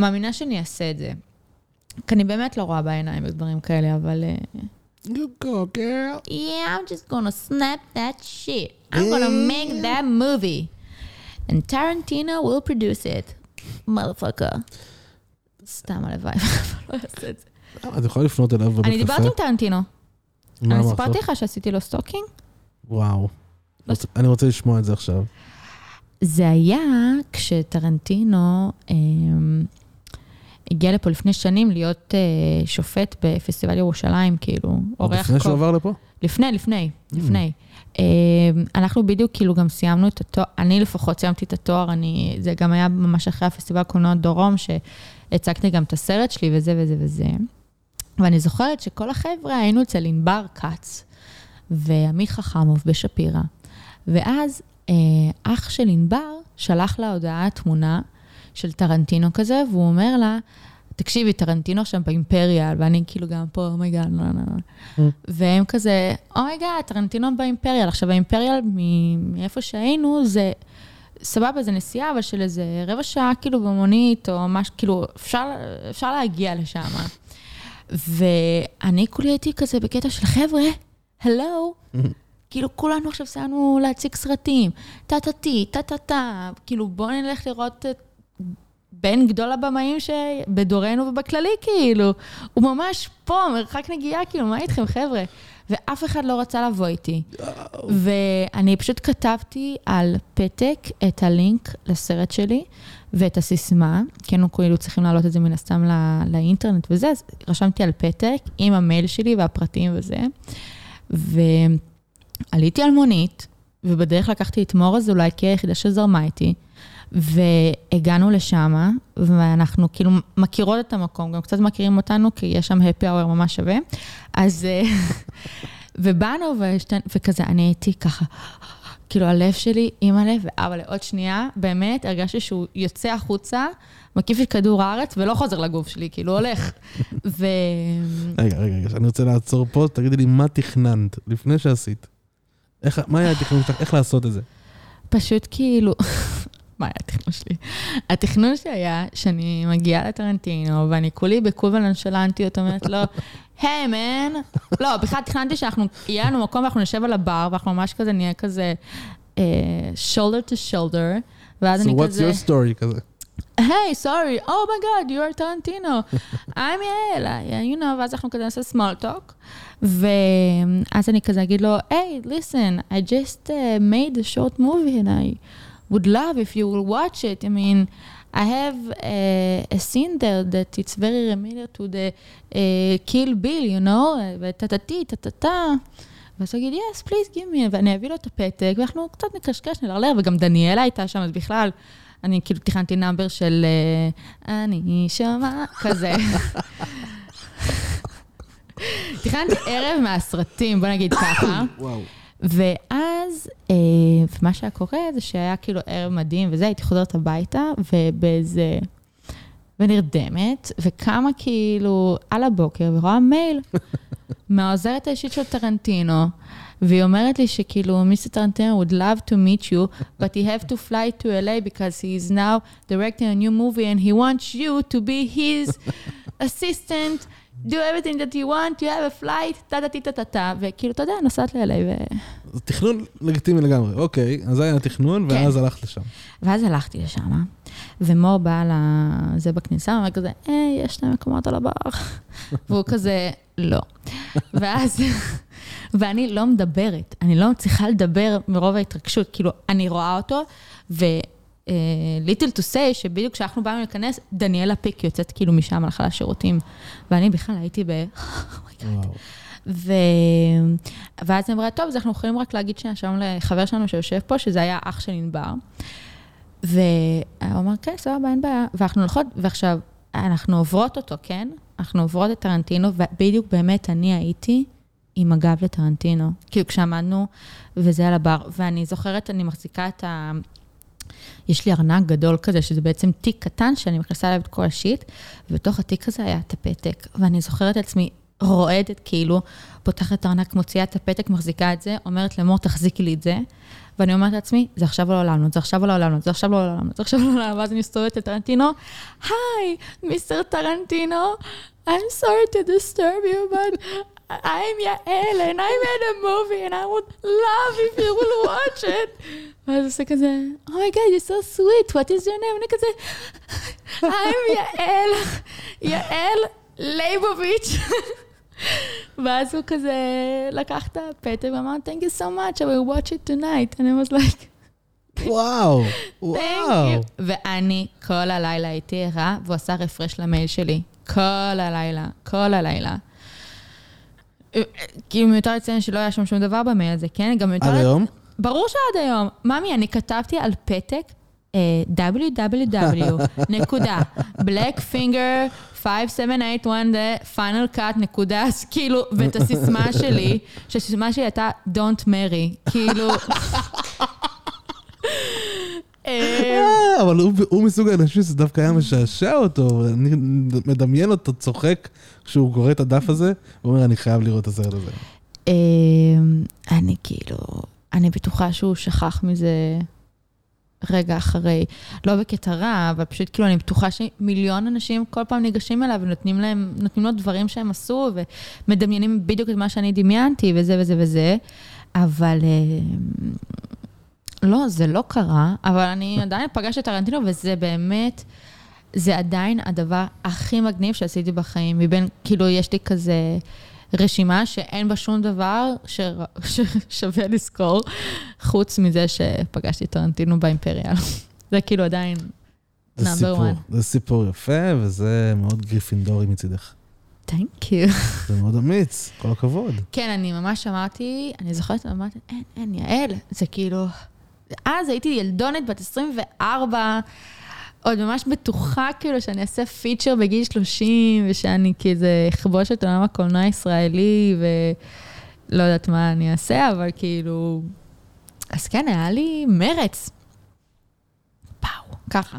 מאמינה שאני אעשה את זה. כי אני באמת לא רואה בעיניים בדברים כאלה, אבל... אה, You go, girl. Yeah, I'm just gonna snap that shit. I'm gonna make that movie. And Tarantino will produce it. motherfucker. סתם הלוואי, לא אעשה את זה. אה, את יכולה לפנות אליו בקפה. אני דיברתי עם טרנטינו. אני סיפרתי? לך שעשיתי לו stalking? וואו. רוצה- אני רוצה לשמוע את זה עכשיו. זה היה כשטרנטינו אמ, הגיע לפה לפני שנים להיות אה, שופט בפסטיבל ירושלים, כאילו, עוד אורח לפני שהוא. עבר לפה? לפני, לפני, לפני. אמ, אנחנו בדיוק כאילו גם סיימנו את התואר, אני לפחות סיימתי את התואר, אני, זה גם היה ממש אחרי הפסטיבל קולנוע דרום, שהצגתי גם את הסרט שלי וזה וזה וזה. ואני זוכרת שכל החבר'ה היינו אצל ענבר כץ ועמית חכמוב בשפירא. ואז אה, אח של ענבר שלח לה הודעה, תמונה של טרנטינו כזה, והוא אומר לה, תקשיבי, טרנטינו שם באימפריאל, ואני כאילו גם פה, oh my God, לא, לא, לא. והם כזה, oh my God, טרנטינו באימפריאל. עכשיו, האימפריאל, מ- מאיפה שהיינו, זה, סבבה, זה נסיעה, אבל של איזה רבע שעה, כאילו, במונית, או משהו, כאילו, אפשר, אפשר להגיע לשם. ואני כולי הייתי כזה בקטע של, חבר'ה, הלו, כאילו, כולנו עכשיו סיימנו להציג סרטים, טה-טה-טי, טה-טה-טה, כאילו, בואו נלך לראות את בין גדול הבמאים שבדורנו ובכללי, כאילו. הוא ממש פה, מרחק נגיעה, כאילו, מה איתכם, חבר'ה? ואף אחד לא רצה לבוא איתי. ואני פשוט כתבתי על פתק את הלינק לסרט שלי ואת הסיסמה, כי היינו כאילו צריכים להעלות את זה מן הסתם לא, לאינטרנט וזה, אז רשמתי על פתק עם המייל שלי והפרטים וזה. ועליתי על מונית, ובדרך לקחתי את מור אזולאי, כי היחידה שזרמה איתי. והגענו לשם, ואנחנו כאילו מכירות את המקום, גם קצת מכירים אותנו, כי יש שם happy hour ממש שווה. אז, אה, ובאנו, ושתי, וכזה, אני הייתי ככה, כאילו הלב שלי, אימא'לה ואבא'לה, עוד שנייה, באמת, הרגשתי שהוא יוצא החוצה, מקיף את כדור הארץ, ולא חוזר לגוף שלי, כאילו הולך. ו... רגע, רגע, רגע, אני רוצה לעצור פה, תגידי לי מה תכננת לפני שעשית. איך, מה היה התכנון שלך? איך לעשות את זה? פשוט כאילו, מה היה התכנון שלי? התכנון שלי היה שאני מגיעה לטרנטינו, ואני כולי בקול ולנשלנטיות אומרת לו, היי מן, לא, בכלל תכננתי שאנחנו, יהיה לנו מקום ואנחנו נשב על הבר, ואנחנו ממש כזה נהיה כזה אה, shoulder to shoulder, ואז So אני what's כזה, your story כזה? היי, סורי, oh my god, you are Tarantino, I'm יעל, I- you know, ואז אנחנו כזה נעשה small talk, ואז אני כזה אגיד לו, hey, listen, I just uh, made a short movie and I would love if you will watch it. I mean, I have uh, a scene there that it's very familiar to the uh, Kill Bill, you know, וטה-טה-טי, טה-טה-טה. ואז הוא יגיד, yes, please give me, ואני אביא לו את הפתק, ואנחנו קצת נקשקש, נלרלר, וגם דניאלה הייתה שם, אז בכלל, אני כאילו תכננתי נאמבר של אה, אני שומע, כזה. תכננתי ערב מהסרטים, בוא נגיד ככה. וואו. ואז, אה, ומה שהיה קורה זה שהיה כאילו ערב מדהים וזה, הייתי חוזרת הביתה, ובאיזה... ונרדמת, וקמה כאילו על הבוקר ורואה מייל מהעוזרת האישית של טרנטינו, והיא אומרת לי שכאילו, מיסטר טרנטינו would love to meet you, but he have to fly to LA because he is now directing a new movie and he wants you to be his assistant, do everything that you want, you have a flight, טה-טה-טה-טה-טה, וכאילו, אתה יודע, נוסעת ל-LA ו... זה תכנון לגיטימי לגמרי. אוקיי, אז זה היה התכנון, כן. ואז הלכת לשם. ואז הלכתי לשם, ומור בא לזה בכניסה, ואומר כזה, היי, יש שני מקומות על הבר. והוא כזה, לא. ואז, ואני לא מדברת, אני לא מצליחה לדבר מרוב ההתרגשות, כאילו, אני רואה אותו, ו... ליטל טו סיי, שבדיוק כשאנחנו באנו להיכנס, דניאלה פיק יוצאת כאילו משם, הלכה לשירותים. ואני בכלל הייתי ב... וואו. ו... ואז היא אמרה, טוב, אז אנחנו יכולים רק להגיד שנייה שלום לחבר שלנו שיושב פה, שזה היה אח של ענבר. והוא אמר, כן, סבבה, אין בעיה. ואנחנו הולכות, ועכשיו, אנחנו עוברות אותו, כן? אנחנו עוברות את טרנטינו, ובדיוק באמת אני הייתי עם הגב לטרנטינו. כאילו, כשעמדנו, וזה על הבר. ואני זוכרת, אני מחזיקה את ה... יש לי ארנק גדול כזה, שזה בעצם תיק קטן שאני מכניסה אליו את כל השיט, ובתוך התיק הזה היה את הפתק. ואני זוכרת את עצמי רועדת, כאילו, פותחת את הארנק, מוציאה את הפתק, מחזיקה את זה, אומרת למור, תחזיקי לי את זה. ואני אומרת לעצמי, זה עכשיו לא לעולם, זה עכשיו לא לעולם, זה עכשיו לא לעולם, זה עכשיו לא לעולם, ואז אני מסתובבת לטרנטינו, היי, מיסטר טרנטינו, I'm sorry to disturb you, but I'm Yael, and I made a movie, and I would love if you will watch it. ואז עושה כזה, Oh my God, you're so sweet, what is your name? אני כזה, I'm יעל, יעל ליבוביץ'. ואז הוא כזה לקח את הפתק ואמר, Thank you so much, I will watch it tonight. And I was like, וואו, Thank וואו. ואני כל הלילה הייתי ערה, והוא עשה רפרש למייל שלי. כל הלילה, כל הלילה. כאילו מיותר לציין שלא היה שם שום דבר במייל הזה, כן? גם מיותר... עד היום? ברור שעד היום. ממי, אני כתבתי על פתק אה, www, נקודה, blackfinger 5781 final cut, נקודה, כאילו, ואת הסיסמה שלי, שהסיסמה שלי הייתה Don't marry, כאילו... אה, אה, אבל הוא- מסוג האנשים שזה דווקא היה משעשע אותו, אני מדמיין אותו צוחק כשהוא קורא את הדף הזה, הוא אומר, אני חייב לראות את הסרט הזה. אה, אני כאילו, אני בטוחה שהוא שכח מזה רגע אחרי, לא בקטע רע, אבל פשוט כאילו אני בטוחה שמיליון אנשים כל פעם ניגשים אליו ונותנים להם, נותנים לו דברים שהם עשו ומדמיינים בדיוק את מה שאני דמיינתי וזה וזה וזה, אבל אה, לא, זה לא קרה, אבל אני עדיין פגשתי את טרנטינו וזה באמת, זה עדיין הדבר הכי מגניב שעשיתי בחיים, מבין, כאילו יש לי כזה... רשימה שאין בה שום דבר ש... ששווה לזכור, חוץ מזה שפגשתי את טרנטינו באימפריאל. זה כאילו עדיין זה סיפור, one. זה סיפור יפה, וזה מאוד גריפינדורי מצידך. thank you. זה מאוד אמיץ, כל הכבוד. כן, אני ממש אמרתי, אני זוכרת, אמרתי, אין, אין, יעל, זה כאילו... אז הייתי ילדונת בת 24, עוד ממש בטוחה כאילו שאני אעשה feature בגיל 30, ושאני כזה אכבוש את עולם הקולנוע הישראלי, ולא יודעת מה אני אעשה, אבל כאילו... אז כן, היה לי מרץ. פאו, ככה.